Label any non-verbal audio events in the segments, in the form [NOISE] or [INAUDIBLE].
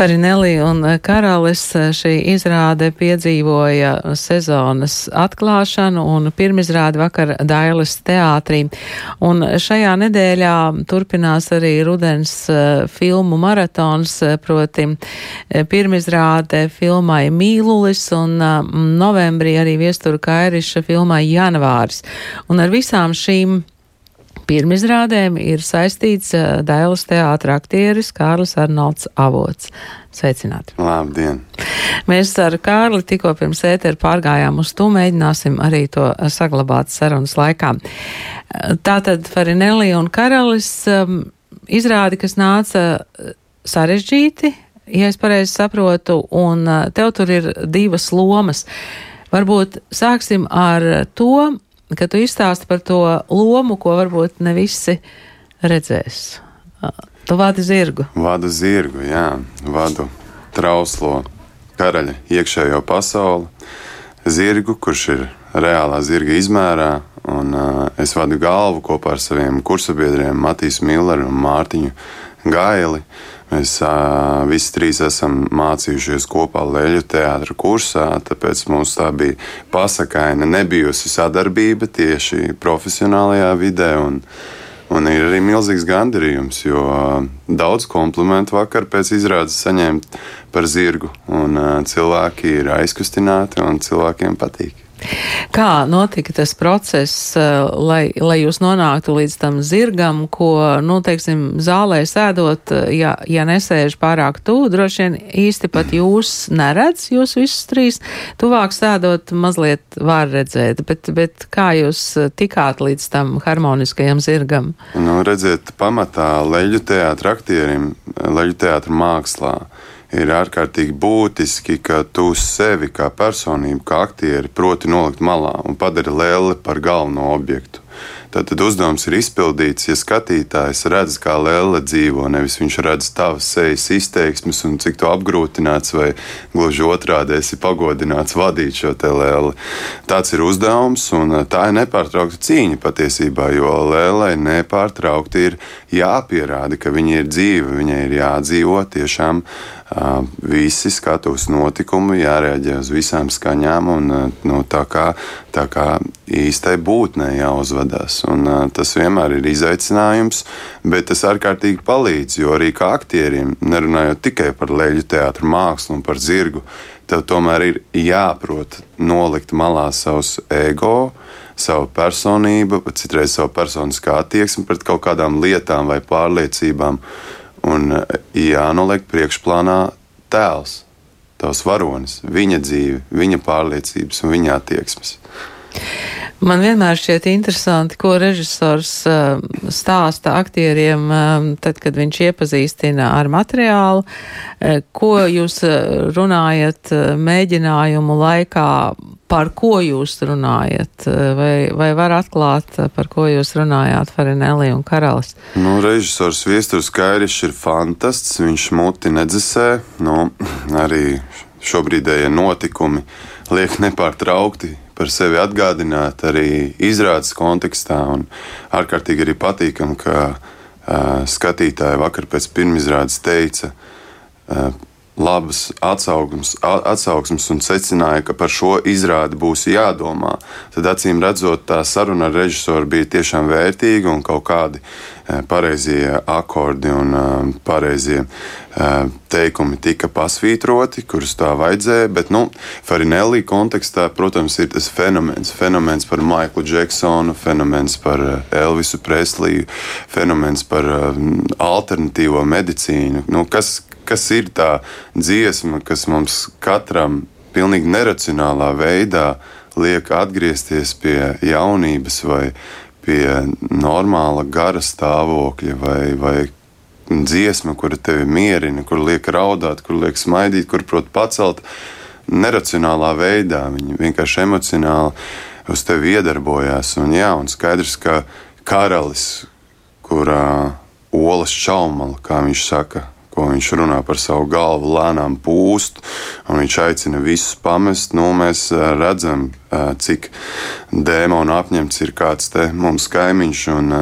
Farinelli un Karalis šī izrāde piedzīvoja sezonas atklāšanu un pirmizrādi vakar Dailes teātrī. Un šajā nedēļā turpinās arī rudens eh, filmu maratons, eh, proti eh, pirmizrāde filmai Mīlulis un novembrī arī viestura Kairiša filmai Janvāris. Un ar visām šīm pirmizrādēm ir saistīts uh, Dailas teātra aktieris Kārlis Arnolds Avots. Sveicināti! Labdien! Mēs ar Kārli tikko pirms ēteru pārgājām uz to, mēģināsim arī to saglabāt sarunas laikā. Tātad Farinelli un Karalis um, izrādi, kas nāca sarežģīti, ja es pareizi saprotu, un tev tur ir divas lomas. Varbūt sāksim ar to, ka tu izstāsti par to lomu, ko varbūt ne visi redzēs. Tu vadi zirgu. Vadu zirgu, jā, vadu trauslo karaļa iekšējo pasauli, zirgu, kurš ir reālā zirga izmērā, un uh, es vadu galvu kopā ar saviem kursabiedriem Matīs Milleru un Mārtiņu Gaili. Mēs uh, visi trīs esam mācījušies kopā Leļu teātra kursā, tāpēc mums tā bija pasakaina, nebijusi sadarbība tieši profesionālajā vidē. Un, un ir arī milzīgs gandarījums, jo daudz komplimentu vakar pēc izrādes saņemt par zirgu, un cilvēki ir aizkustināti un cilvēkiem patīk. Kā notika tas process, eh, lai, lai jūs nonāktu līdz tam zirgam, ko, nu, teiksim, zālē sēdot, eh, ja, ja nesēž pārāk tuvu, droši vien īsti pat jūs neredz, jūs visus trīs, tuvāk sēdot mazliet var redzēt, bet, bet kā jūs eh, tikāt līdz tam harmoniskajam zirgam? Nu, redziet, pamatā leļu teātra aktierim, leļu teātra mākslā ir ārkārtīgi būtiski, ka tu sevi kā personību, kā aktieri, proti nolikt malā un padari lēli par galveno objektu. Tad uzdevums ir izpildīts, ja skatītājs redz, kā Lēle dzīvo, nevis viņš redz tavas sejas izteiksmes un cik tu apgrūtināts vai gluži otrādi esi pagodināts vadīt šo te Lēli. Tāds ir uzdevums, un tā ir nepārtraukta cīņa patiesībā, jo Lēlei nepārtraukti ir jāpierāda, ka viņa ir dzīva, viņai ir jādzīvo tiešām visi skatuves notikumi, jārēģē uz visām skaņām un nu, tā kā, tā kā īstai būtnē jāuzvedās. Un, uh, tas vienmēr ir izaicinājums, bet tas ārkārtīgi palīdz. Jo arī kā aktierim, nerunājot tikai par leļu teātru mākslu un par zirgu, tev tomēr ir jāprot nolikt malā savus ego, savu personību, citreiz savu personiskā attieksmi pret kaut kādām lietām vai pārliecībām. Un jānoliek priekšplānā tēls, tavs varonis, viņa dzīve, viņa pārliecības un viņa attieksmes. Man vienmēr šķiet interesanti, ko režisors uh, stāsta aktieriem, uh, tad, kad viņš iepazīstina ar materiālu, uh, ko jūs runājat mēģinājumu laikā, par ko jūs runājat, vai, vai var atklāt, par ko jūs runājāt Farinelli un Karalis? Nu, režisors Viesturs Kairišs ir fantasts, viņš muti nedzesē, nu, arī šobrīdējie notikumi liek nepārtraukti par sevi atgādināt arī izrādes kontekstā. Ārkārtīgi arī patīkami, ka uh, skatītāji vakar pēc pirmizrādes teica, uh, labas atsauksmes, atsauksmes un secināja, ka par šo izrādi būs jādomā. Tad acīm redzot, tā saruna ar režisoru bija tiešām vērtīga un kaut kādi e, pareizie akordi un e, pareizie e, teikumi tika pasvītroti, kurus tā vajadzēja. Bet, nu, Farinelli kontekstā, protams, ir tas fenomens. Fenomens par Maiklu Džeksonu, fenomens par Elvisu Presliju, fenomens par alternatīvo medicīnu. Nu, kas, kas ir tā dziesma, kas mums katram pilnīgi neracionālā veidā liek atgriezties pie jaunības vai pie normāla gara stāvokļa vai, vai dziesma, kura tevi mierina, kur liek raudāt, kur liek smaidīt, kur prot pacelt neracionālā veidā. Viņi vienkārši emocionāli uz tevi iedarbojās. Un, jā, un skaidrs, ka karalis, kurā olas čaumala, kā viņš saka, ko viņš runā par savu galvu, lēnām pūst, un viņš aicina visus pamest. Nu, mēs redzam, cik dēmonu apņemts ir kāds te mums kaimiņš un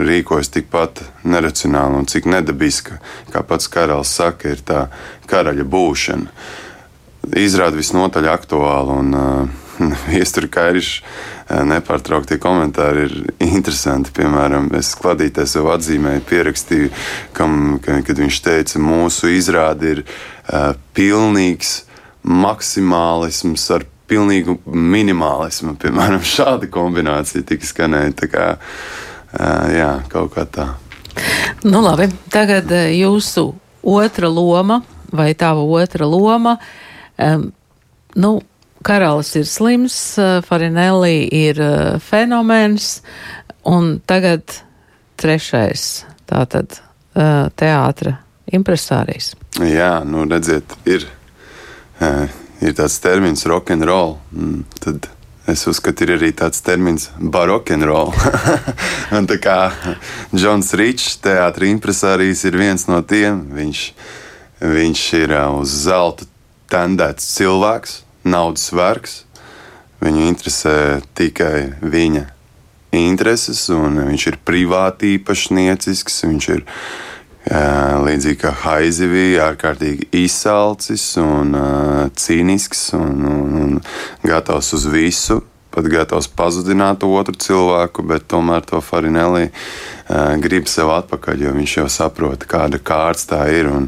rīkojas tikpat neracionāli un cik nedabiska, kā pats karalis saka, ir tā karaļa būšana. Izrāda visnotaļ aktuāli un [LAUGHS] uh, viestura kairiša nepārtrauktie komentāri ir interesanti. Piemēram, es kladītē sev atzīmēju, pierakstīju, kam, ka, kad viņš teica, mūsu izrāde ir uh, pilnīgs maksimālisms ar pilnīgu minimālismu. Piemēram, [LAUGHS] šāda kombinācija tika skanēja. Tā kā, uh, jā, kaut kā tā. Nu, labi, tagad jūsu otra loma vai tava otra loma. Um, nu, karalis ir slims, Farinelli ir fenomens, un tagad trešais tātad teātra impresārijas. Jā, nu redziet, ir, ir tāds termins rock'n'roll. Mm, tad es uzskatu, ir arī tāds termins barok'n'roll. [LAUGHS] un tā kā Džons Rīčs, teātris impresārijas, ir viens no tiem. Viņš, viņš ir uz zelta tendēts cilvēks naudas vergs. Viņu interesē tikai viņa intereses, un viņš ir privāti īpašniecisks. Viņš ir līdzīgi kā haizivī, ārkārtīgi izsalcis un cīnisks un, un, un gatavs uz visu. Pat gatavs pazudināt otru cilvēku, bet tomēr to Farinelli uh, grib sev atpakaļ, jo viņš jau saprot, kāda kārts tā ir un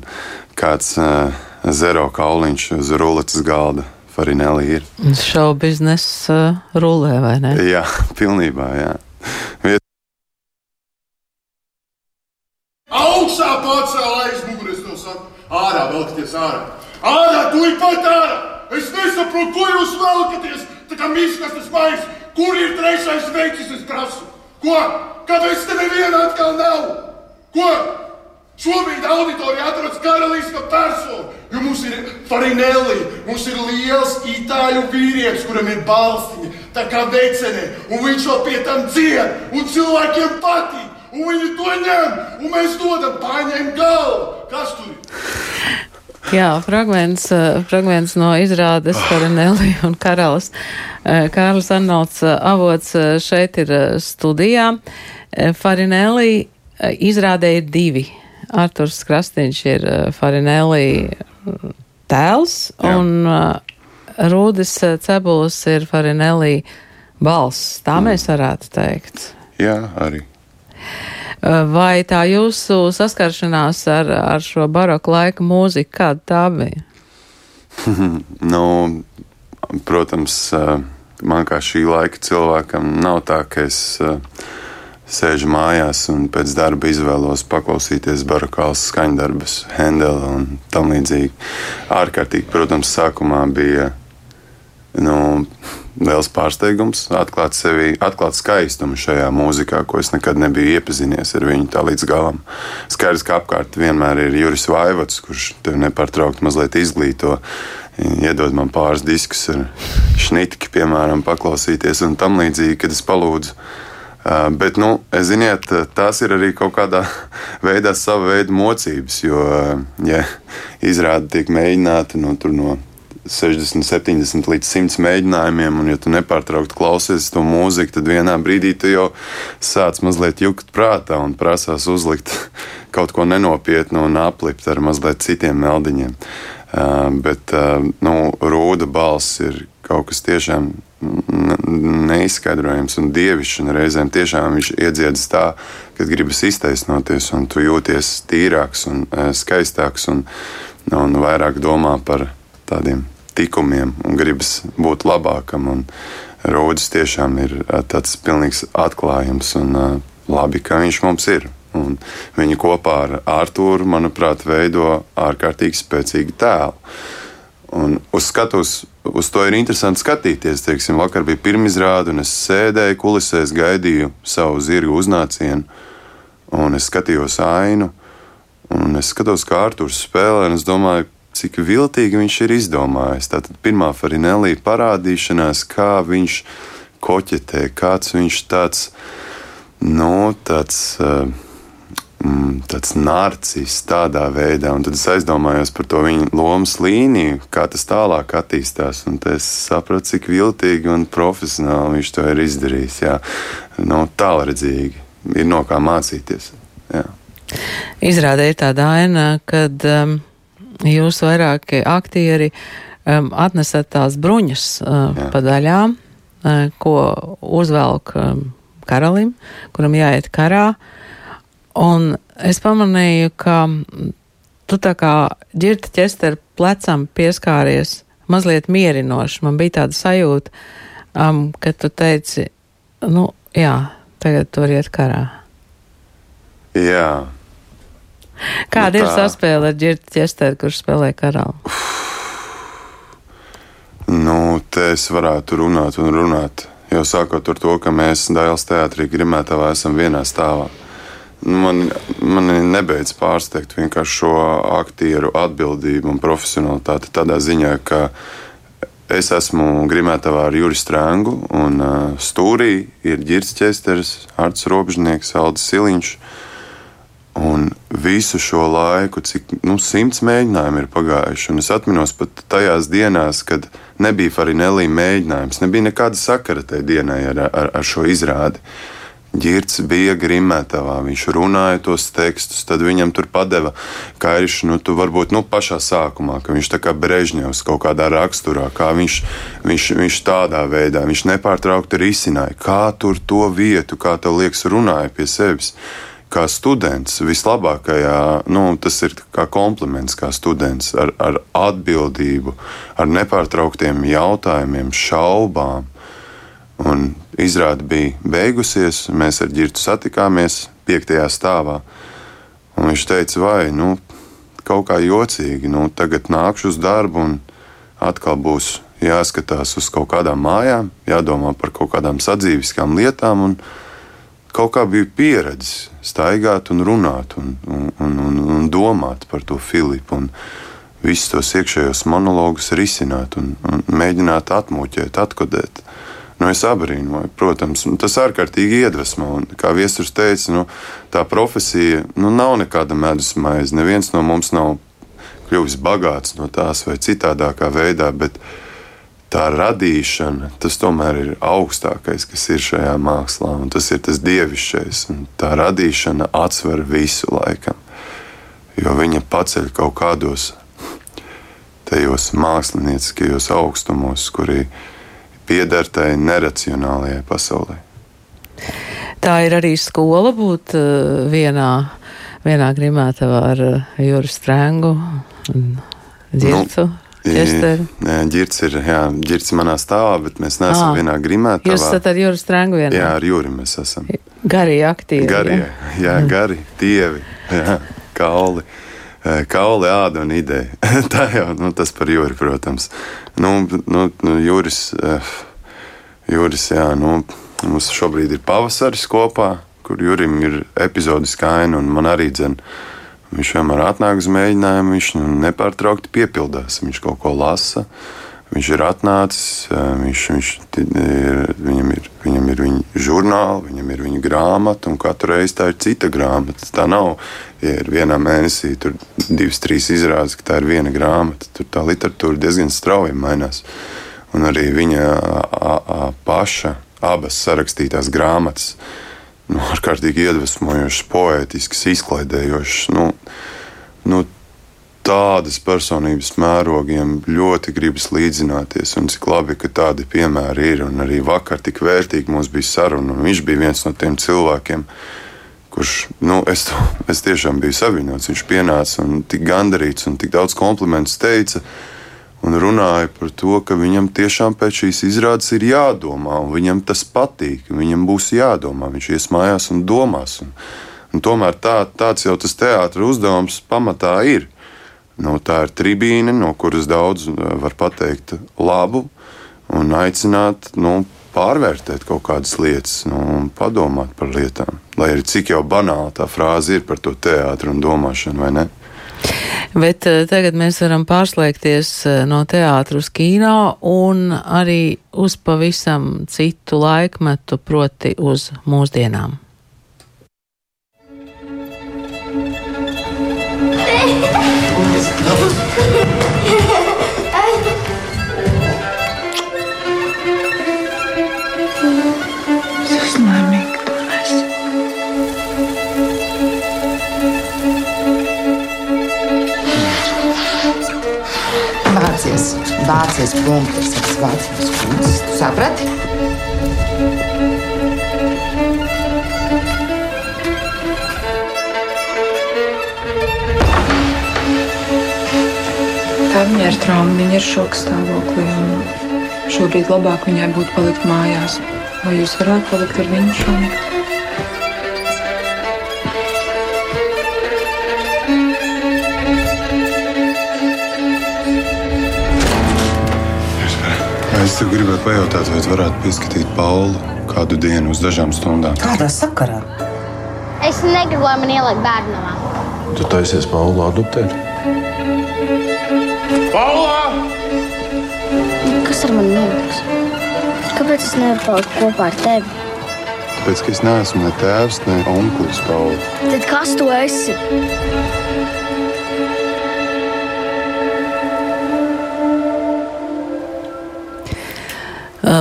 kāds uh, zero kauliņš uz ruletes galda Farinelli ir. Šau biznesa uh, rulē, vai ne? Jā, [LAUGHS] pilnībā, jā. Viet... Augšā pacēl aizmugures, no saka, ārā velkties ārā. Ārā, tu ir pat ārā! Es nesaprotu, ko jūs velkaties, tā kā miškas tas mājas. Kur ir trešais veicis, es prasu? Ko? Kāpēc te neviena atkal nav? Ko? Šobrīd auditorija atrodas karaliska persona, jo mums ir Farinelli, mums ir liels itāļu vīrietis, kuram ir balstiņa, tā kā vecene, un viņš vēl pie tam dzied, un cilvēkiem patīk, un viņi to ņem, un mēs dodam, paņem galvu. Kas tur ir? Jā, fragments, eh, fragments no izrādes [SIGHS] Farinelli un Karalis. Eh, Kārlis Arnolds eh, avots šeit ir studijā. Farinelli izrādē ir divi Arturs Krastīņš ir uh, Farinelli tēls, Jā. un uh, Rūdis uh, Cebulis ir Farinelli balss. Tā mm. mēs varētu teikt. Jā, arī. Vai tā jūsu saskaršanās ar, ar šo baroku laika mūziku, kāda tā bija? [LAUGHS] nu, protams, man kā šī laika cilvēkam nav tā, ka es sēžu mājās un pēc darba izvēlos paklausīties barokālas skaņdarbus, Hendela un tam līdzīgi. Ārkārtīgi, protams, sākumā bija nu, liels pārsteigums atklāt sevi, atklāt skaistumu šajā mūzikā, ko es nekad nebiju iepazinies ar viņu tā līdz galam. Skaidrs, ka apkārt vienmēr ir Juris Vaivots, kurš tev nepārtraukti mazliet izglīto. Iedod man pāris diskus ar šnitki, piemēram, paklausīties un tam līdzīgi, kad es palūdzu bet, nu, ziniet, tās ir arī kaut kādā [LAUGHS] veidā sava veida mocības. Jo, uh, ja izrāde tiek mēģināta nu, no 60, 70 līdz 100 mēģinājumiem, un ja tu nepārtraukti klausies to mūziku, tad vienā brīdī tu jau sāc mazliet jukt prātā un prasās uzlikt [LAUGHS] kaut ko nenopietnu un aplipt ar mazliet citiem meldiņiem. Uh, bet nu, rūda balss ir kaut kas tiešām neizskaidrojams un dievišķs. Un reizēm tiešām viņš iedziedz tā, ka gribas iztaisnoties, un tu jūties tīrāks un e, skaistāks un, un vairāk domā par tādiem tikumiem un gribas būt labākam. Un Rūdis tiešām ir e, tāds pilnīgs atklājums un e, labi, ka viņš mums ir. Un viņi kopā ar Arthuru, manuprāt, veido ārkārtīgi spēcīgu tēlu. Un uz skatuves uz to ir interesanti skatīties. Teiksim, vakar bija pirmizrāde, un es sēdēju kulisēs, gaidīju savu zirgu uznācienu, un es skatījos ainu, un es skatos, kā Arthurs spēlē, un es domāju, cik viltīgi viņš ir izdomājis. Tātad pirmā Farinelī parādīšanās, kā viņš koķetē, kāds viņš tāds, nu, tāds. Uh, tāds narcis tādā veidā. Un tad es aizdomājos par to viņa lomas līniju, kā tas tālāk attīstās. Un es sapratu, cik viltīgi un profesionāli viņš to ir izdarījis. Jā. Nu, tālredzīgi ir no kā mācīties. Jā. Izrādē ir tāda aina, kad um, jūs vairāki aktieri um, atnesat tās bruņas um, pa daļām, um, ko uzvelk um, karalim, kuram jāiet karā. Un es pamanīju, ka tu tā kā ģirta ķester plecam pieskāries mazliet mierinoši. Man bija tāda sajūta, um, ka tu teici, nu, jā, tagad tur iet karā. Jā. Kāda nu, ir saspēle ar ģirta ķesteri, kurš spēlē karalu? Nu, te es varētu runāt un runāt. Jau sākot ar to, ka mēs Dāvidas teātrī Grimētavā esam vienā stāvā. Man, man nebeidz pārsteigt vienkārši šo aktieru atbildību un profesionalitāti tādā ziņā, ka es esmu Grimētavā ar Juri Strāngu un uh, stūrī ir Girts Česteris, Arts Robžnieks, Aldis Siliņš. Un visu šo laiku, cik nu, simts mēģinājumu ir pagājuši, un es atminos pat tajās dienās, kad nebija Farinelī mēģinājums, nebija nekāda sakara tajā dienai ar, ar, ar šo izrādi. Girts bija grimētavā, viņš runāja tos tekstus, tad viņam tur padeva kairiš, nu, tu varbūt, nu, pašā sākumā, ka viņš tā kā Brežņevs kaut kādā raksturā, kā viņš, viņš, viņš tādā veidā, viņš nepārtraukti risināja, kā tur to vietu, kā tev liekas, runāja pie sevis kā students vislabākajā, nu, tas ir kā kompliments, kā students ar, ar atbildību, ar nepārtrauktiem jautājumiem, šaubām. Un izrāde bija beigusies, mēs ar ģirtu satikāmies piektajā stāvā. Un viņš teica, vai nu, kaut kā jocīgi, nu, tagad nākšu uz darbu un atkal būs jāskatās uz kaut kādām mājām, jādomā par kaut kādām sadzīviskām lietām. Un, kaut kā biju pieredzējis staigāt un runāt un, un, un, un, un domāt par to Filipu. Un visus tos iekšējos monologus risināt un, un mēģināt atmuļķēt, atkodēt. Nu, es abrīnoju, protams, tas ārkārtīgi iedvesmo. Un, kā Viesturs teica, nu, tā profesija nu, nav nekāda medus maize. Neviens no mums nav kļuvis bagāts no tās vai citādākā veidā, bet tā radīšana, tas tomēr ir augstākais, kas ir šajā mākslā, un tas ir tas dievišķais. Tā radīšana atsver visu laikam, jo viņa paceļ kaut kādos tajos mākslinieckajos augstumos, kuri pieder tai neracionālajai pasaulē. Tā ir arī skola būt uh, vienā, vienā grimētavā ar uh, Jūru Strēngu un Dzircu. Nu, Ķesteri. Girts ir, jā, ģirts manā stāvā, bet mēs neesam à, vienā grimētā. Jūs esat ar Jūru Strēngu vienā? Jā, ar Jūri mēs esam. Gari aktīvi. Gari, jā, jā gari, tievi, jā, [LAUGHS] kauli. Kauli, āda un ideja. [LAUGHS] Tā jau nu, tas par jūri, protams. Nu, nu, nu, jūris, jūris, jā, nu, mums šobrīd ir pavasaris kopā, kur jūrim ir epizodiska aina un man arī dzene Viņš vienmēr atnāk uz mēģinājumu, viņš nu, nepārtraukti piepildās. Viņš kaut ko lasa, viņš ir atnācis, viņš, viņš ir, viņam, ir, viņam ir viņa žurnāli, viņam ir viņa grāmata, un katru reizi tā ir cita grāmata. Tā nav, ja ir vienā mēnesī tur divas, trīs izrādes, ka tā ir viena grāmata. Tur tā literatūra diezgan strauji mainās. Un arī viņa a, a, paša abas sarakstītās grāmatas nu, ārkārtīgi iedvesmojošs, poētisks, izklaidējošs. Nu, nu, tādas personības mērogiem ļoti gribas līdzināties, un cik labi, ka tādi piemēri ir. Un arī vakar tik vērtīgi mums bija saruna, un viņš bija viens no tiem cilvēkiem, kurš, nu, es, es tiešām biju saviņots. Viņš pienāca un tik gandarīts un tik daudz komplimentus teica un runāja par to, ka viņam tiešām pēc šīs izrādes ir jādomā, un viņam tas patīk, viņam būs jādomā. Viņš ies mājās un domās. Un, un tomēr tā, tāds jau tas teātris uzdevums pamatā ir. Nu, tā ir tribīne, no kuras daudz uh, var pateikt labu un aicināt nu, pārvērtēt kaut kādas lietas nu, un padomāt par lietām. Lai arī cik jau banāla tā frāze ir par to teātru un domāšanu, vai ne? Bet eh, tagad mēs varam pārslēgties eh, no teātra uz kino un arī uz pavisam citu laikmetu, proti, uz mūsdienām. Oh, [LAUGHS] prom, tas ir vācijas kūts. Tu saprati? Tā viņai ir trauma, viņa ir šoka stāvoklī. Šobrīd labāk viņai būtu palikt mājās. Vai jūs varētu palikt ar viņu šonakt? Es tev gribētu pajautāt, vai tu varētu pieskatīt Paulu kādu dienu uz dažām stundām. Kādā sakarā? Es negribu, lai man ieliek bērnamā. Tu taisies Paulu adoptēt? Paulā! Kas ar mani notiks? Kāpēc es nevaru palikt kopā ar tevi? Tāpēc, ka es neesmu ne tēvs, ne onkurs Paula. Tad kas tu esi?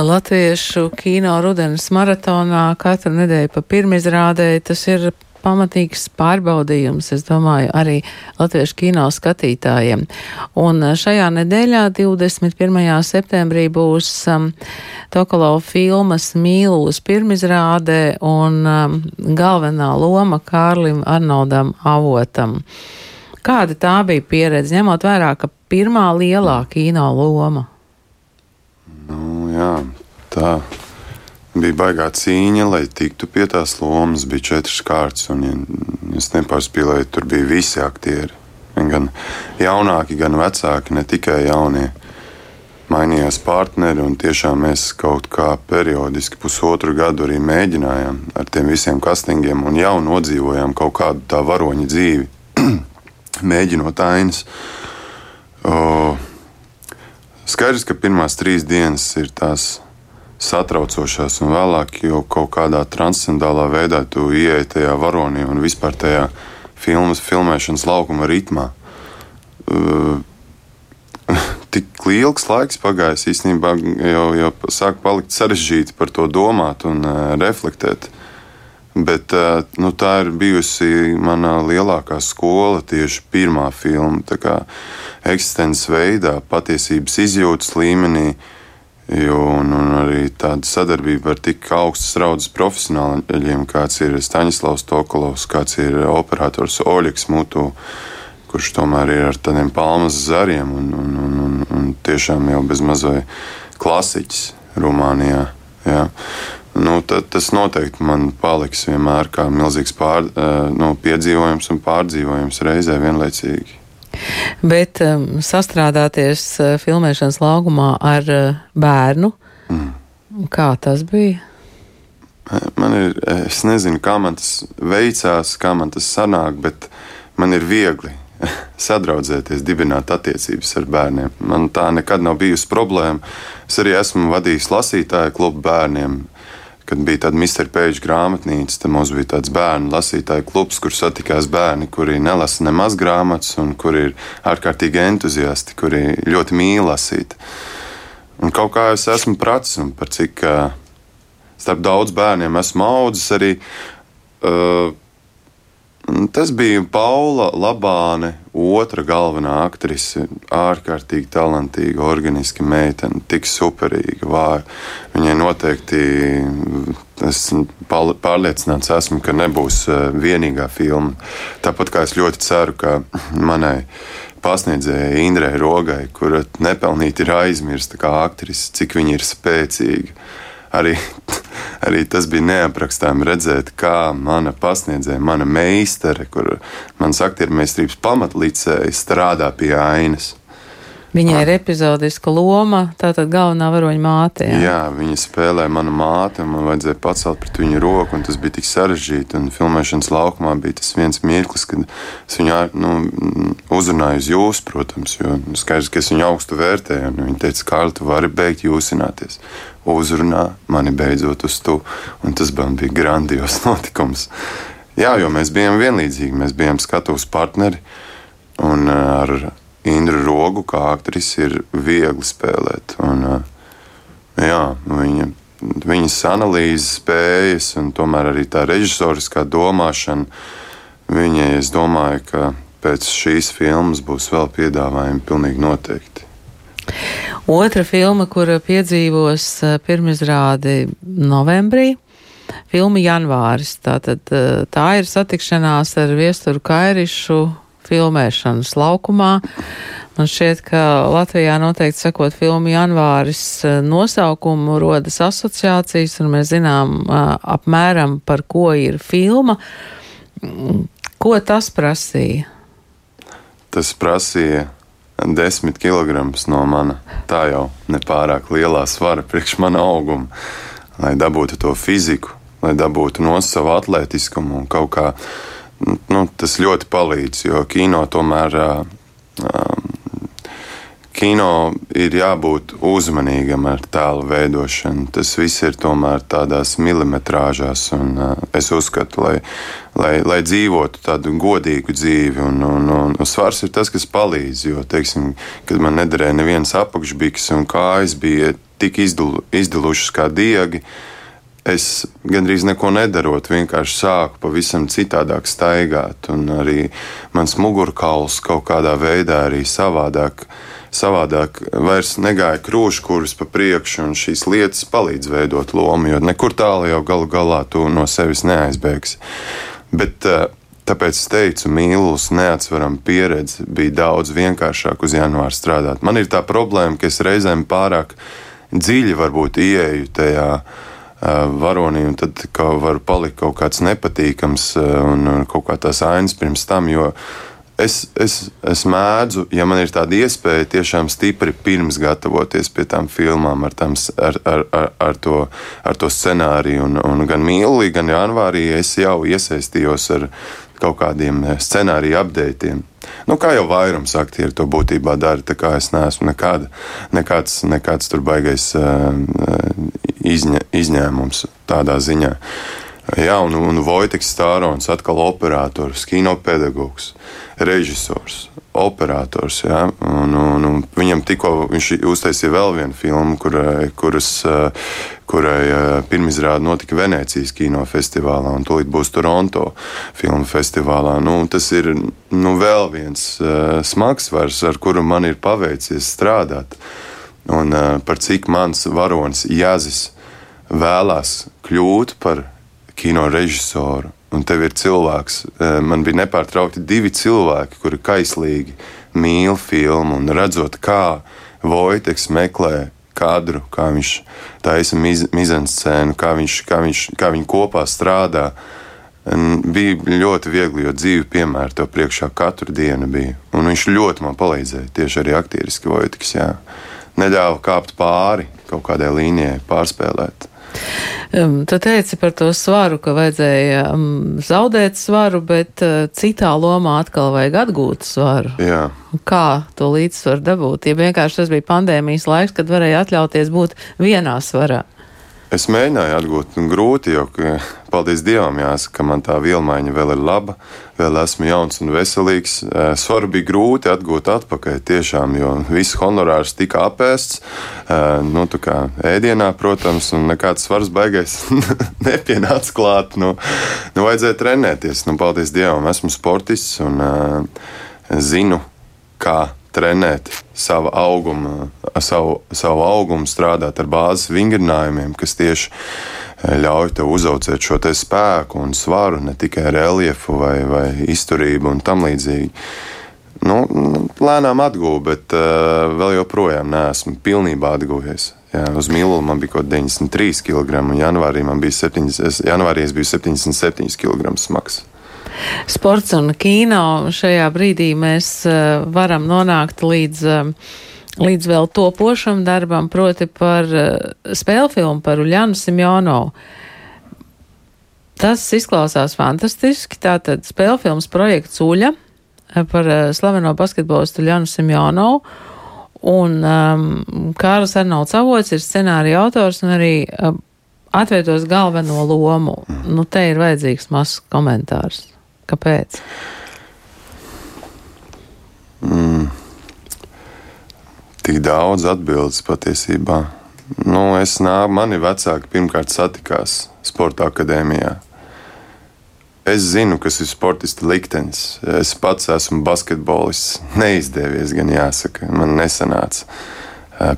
Latviešu kino rudenes maratonā katru nedēļu pa pirmizrādē tas ir pamatīgs pārbaudījums, es domāju, arī latviešu kino skatītājiem. Un šajā nedēļā, 21. septembrī, būs um, Tokolo filmas Mīlulis pirmizrādē un um, galvenā loma Kārlim Arnoldam Avotam. Kāda tā bija pieredze, ņemot vērā, ka pirmā lielā kino loma? Nu, jā, tā bija baigā cīņa, lai tiktu pie tās lomas. Bija četras kārtas, un ja es nepārspīlēju, tur bija visi aktieri. Gan jaunāki, gan vecāki, ne tikai jaunie. Mainījās partneri, un tiešām mēs kaut kā periodiski pusotru gadu arī mēģinājām ar tiem visiem castingiem, un jau nodzīvojām kaut kādu tā varoņa dzīvi, [CLEARS THROAT] mēģinot ainas. O, Skaidrs, ka pirmās trīs dienas ir tās satraucošās, un vēlāk jau kaut kādā transcendālā veidā tu ieeji tajā varonī un vispār tajā filmas filmēšanas laukuma ritmā. Uh, [LAUGHS] tik ilgs laiks pagājis, īstenībā jau, jau sāk palikt sarežģīti par to domāt un uh, reflektēt. Bet nu, tā ir bijusi mana lielākā skola, tieši pirmā filma. Tā kā eksistences veidā, patiesības izjūtas līmenī, jo, un, un arī tāda sadarbība ar tik augstas raudzes profesionāļiem, kāds ir Staņislavs Tokolovs, kāds ir operators Oļegs Mutu, kurš tomēr ir ar tādiem palmas zariem un, un, un, un, un tiešām jau bez mazai klasiķis Rumānijā. Jā. Nu, tad, tas noteikti man paliks vienmēr kā milzīgs pār, nu, piedzīvojums un pārdzīvojums reizē vienlaicīgi. Bet um, sastrādāties uh, filmēšanas laukumā ar uh, bērnu, mm. kā tas bija? Man ir, es nezinu, kā man tas veicās, kā man tas sanāk, bet man ir viegli [LAUGHS] sadraudzēties, dibināt attiecības ar bērniem. Man tā nekad nav bijusi problēma. Es arī esmu vadījis lasītāju klubu bērniem. Kad bija tāda Mr. Page grāmatnīca, tad mums bija tāds bērnu lasītāju klubs, kur satikās bērni, kuri nelasa nemaz grāmatas, un kuri ir ārkārtīgi entuziasti, kuri ļoti mīl lasīt. Un kaut kā es esmu pratis, un par cik starp daudz bērniem esmu audzis arī. Uh, Tas bija Paula Labāne, otra galvenā aktrise. ārkārtīgi talantīga, organiska meitene, tik superīga, vāja. Viņai noteikti, es pārliecināts esmu, ka nebūs vienīgā filma. Tāpat kā es ļoti ceru, ka manai pasniedzējai Indrai Rogai, kura nepelnīti ir aizmirsta kā aktrise, cik viņa ir spēcīga arī, arī tas bija neaprakstām redzēt, kā mana pasniedzēja, mana meistare, kur manas aktiermeistrības pamatlicēja, strādā pie ainas. Viņai ir epizodiska loma, tātad galvenā varoņa māte. Jā. jā, viņa spēlē manu māti, un man vajadzēja pacelt pret viņu roku, un tas bija tik sarežģīti. Un filmēšanas laukumā bija tas viens mirklis, kad es viņu nu, uzrunāju uz jūs, protams, jo skaidrs, ka es viņu augstu vērtēju. Viņa teica, Kārli, tu vari beigt jūsināties. Uzrunā mani beidzot uz tu, un tas man bija grandios [LAUGHS] notikums. Jā, jo mēs bijām vienlīdzīgi, mēs bijām skatuves partneri. Un ar Indru Rogu kā aktrisi ir viegli spēlēt. Un, jā, viņa, viņas analīzes spējas un tomēr arī tā režisoriskā domāšana. Viņai, es domāju, ka pēc šīs filmas būs vēl piedāvājumi pilnīgi noteikti. Otra filma, kura piedzīvos pirmizrādi novembrī, filma Janvāris. Tātad tā ir satikšanās ar viesturu Kairišu filmēšanas laukumā. Man šķiet, ka Latvijā noteikti sakot filmu Janvāris nosaukumu rodas asociācijas, un mēs zinām apmēram par ko ir filma. Ko tas prasīja? Tas prasīja desmit kg no mana tā jau nepārāk lielā svara priekš mana auguma, lai dabūtu to fiziku, lai dabūtu no savu atletiskumu un kaut kā. Nu, tas ļoti palīdz, jo kino tomēr um, kino ir jābūt uzmanīgam ar tēlu veidošanu. Tas viss ir tomēr tādās milimetrāžās, un uh, es uzskatu, lai, lai, lai dzīvotu tādu godīgu dzīvi, un, un, un, un svars ir tas, kas palīdz. Jo, teiksim, kad man nederēja neviens apakšbiks un kājas bija tik izdilu, izdilušas kā diegi, es gandrīz neko nedarot, vienkārši sāku pavisam citādāk staigāt, un arī mans mugurkauls kaut kādā veidā arī savādāk savādāk vairs negāja krūškurus pa priekšu, un šīs lietas palīdz veidot lomu, jo nekur tālu jau galu galā tu no sevis neaizbēgsi. Bet eh, tāpēc es teicu, mīlus neatsveram pieredzi bija daudz vienkāršāk uz janvāru strādāt. Man ir tā problēma, ka es reizēm pārāk dziļi varbūt ieeju tajā uh, varonī, un tad ka var palikt kaut kāds nepatīkams uh, un, kaut kā tās ainas pirms tam, es, es, es mēdzu, ja man ir tāda iespēja, tiešām stipri pirms gatavoties pie tām filmām, ar, tām, ar, ar, ar, ar, to, ar to scenāriju. Un, un gan mīlī, gan janvārī es jau iesaistījos ar kaut kādiem scenāriju updatiem. Nu, kā jau vairums aktieri to būtībā dara, tā kā es neesmu nekāda, nekāds, nekāds tur baigais uh, izņa, izņēmums tādā ziņā. Jā, un, un Vojteks Stārons, atkal operators, kinopedagogs režisors, operators. Ja? Un, un, un viņam tikko viņš uztaisīja vēl vienu filmu, kurai, kuras, kurai pirmizrāde notika Venecijas kinofestivālā, un tūlīt būs Toronto filmu festivālā. Nu, tas ir nu, vēl viens uh, smagsvars, ar kuru man ir paveicies strādāt. Un uh, par cik mans varonis Jāzis vēlās kļūt par kino režisoru un tev ir cilvēks. Eh, man bija nepārtraukti divi cilvēki, kuri kaislīgi mīl filmu un redzot, kā Vojteks meklē kadru, kā viņš taisa miz, mizanscēnu, kā, viņš, kā, viņš, kā viņi kopā strādā. Bija ļoti viegli, jo dzīve piemēra to priekšā katru dienu bija. Un viņš ļoti man palīdzēja, tieši arī aktieriski Vojteks. Jā. Neļāva kāpt pāri kaut kādai līnijai, pārspēlēt. Tu teici par to svaru, ka vajadzēja zaudēt svaru, bet uh, citā lomā atkal vajag atgūt svaru. Jā. Kā to līdzsvaru dabūt? Ja vienkārši tas bija pandēmijas laiks, kad varēja atļauties būt vienā svarā. Es mēģināju atgūt, grūti, jo, paldies Dievam, jāsaka, ka man tā vielmaiņa vēl ir laba, vēl esmu jauns un veselīgs. Eh, svaru bija grūti atgūt atpakaļ, tiešām, jo viss honorārs tika apēsts, eh, nu, tā kā ēdienā, protams, un nekāds svars baigais [LAUGHS] nepienāca klāt. Nu, nu, vajadzēja trenēties, nu, paldies Dievam, esmu sportists un uh, zinu, kā trenēt savu augumu, savu, savu augumu, strādāt ar bāzes vingrinājumiem, kas tieši eh, ļauj tev uzaugt šo te spēku un svaru, ne tikai reliefu vai, vai izturību un tam līdzīgi. Nu, lēnām atgūju, bet uh, vēl joprojām neesmu pilnībā atguvies. Jā, uz mīlu man bija kaut 93 kg, un janvārī man bija 7, janvārī biju 77 kg smags sports un kino. Šajā brīdī mēs uh, varam nonākt līdz. Uh, Līdz vēl topošam darbam, proti par uh, spēļu filmu par Uljānu Simjonovu. Tas izklausās fantastiski. Tātad spēļu filmas projekts Uļa par slaveno basketbolistu Uljānu Simjonovu. Un um, Kārlis Arnolds Avots ir scenārija autors un arī uh, atvietos galveno lomu. Nu, te ir vajadzīgs mazs komentārs. Kāpēc? tik daudz atbildes patiesībā. Nu, es nāku, mani vecāki pirmkārt satikās sporta akadēmijā. Es zinu, kas ir sportista liktenis. Es pats esmu basketbolists. Neizdevies, gan jāsaka, man nesanāca.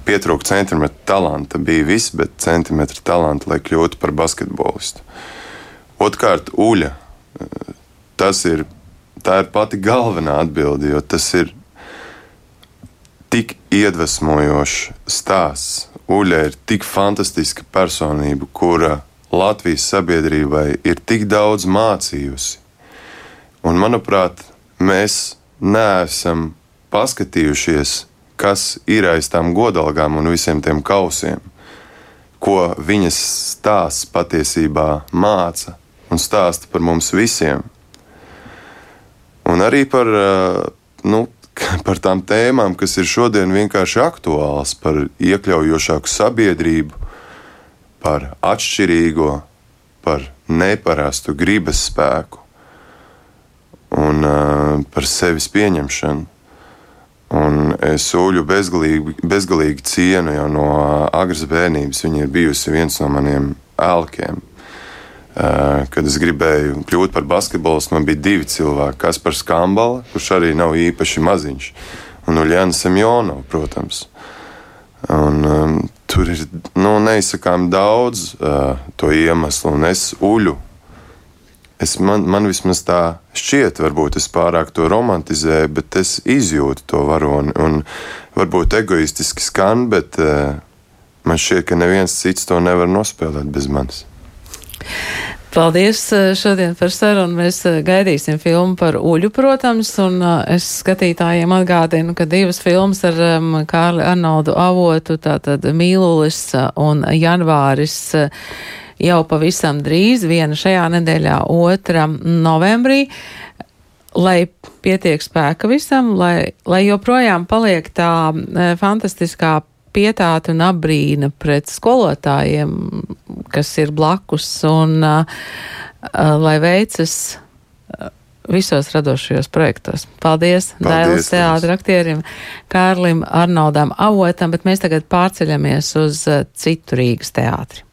Pietrūka centimetra talanta. Bija viss, bet centimetra talanta, lai kļūtu par basketbolistu. Otrkārt, uļa. Tas ir, tā ir pati galvenā atbilde, jo tas ir tik iedvesmojošs stāsts. Uļa ir tik fantastiska personība, kura Latvijas sabiedrībai ir tik daudz mācījusi. Un, manuprāt, mēs neesam paskatījušies, kas ir aiz tām godalgām un visiem tiem kausiem, ko viņas stāsts patiesībā māca un stāsta par mums visiem. Un arī par nu, [LAUGHS] par tām tēmām, kas ir šodien vienkārši aktuāls, par iekļaujošāku sabiedrību, par atšķirīgo, par neparastu gribas spēku un uh, par sevis pieņemšanu. Un es sūļu bezgalīgi, bezgalīgi cienu jau no agras bērnības. Viņa ir bijusi viens no maniem elkiem. Uh, kad es gribēju kļūt par basketbolistu, man bija divi cilvēki. Kaspars Kambala, kurš arī nav īpaši maziņš, un Uljāns Semjonov, protams. Un, um, tur ir nu, neizsakām daudz uh, to iemeslu, un es uļu. Es, man, man vismaz tā šķiet, varbūt es pārāk to romantizēju, bet es izjūtu to varoni. Un varbūt egoistiski skan, bet uh, man šķiet, ka neviens cits to nevar nospēlēt bez manis. Paldies eh, šodien par sarunu. Mēs eh, gaidīsim filmu par uļu, protams, un eh, es skatītājiem atgādinu, ka divas filmas ar Kārli Arnoldu avotu, tātad Mīlulis un Janvāris jau pavisam drīz, viena šajā nedēļā, otra novembrī. Lai pietiek spēka visam, lai, lai joprojām paliek tā fantastiskā pietāta un apbrīna pret skolotājiem, kas ir blakus, un uh, uh, lai veicas uh, visos radošajos projektos. Paldies, Paldies Dailas teātra aktierim Kārlim Arnoldam Avotam, bet mēs tagad pārceļamies uz uh, citu Rīgas teātri.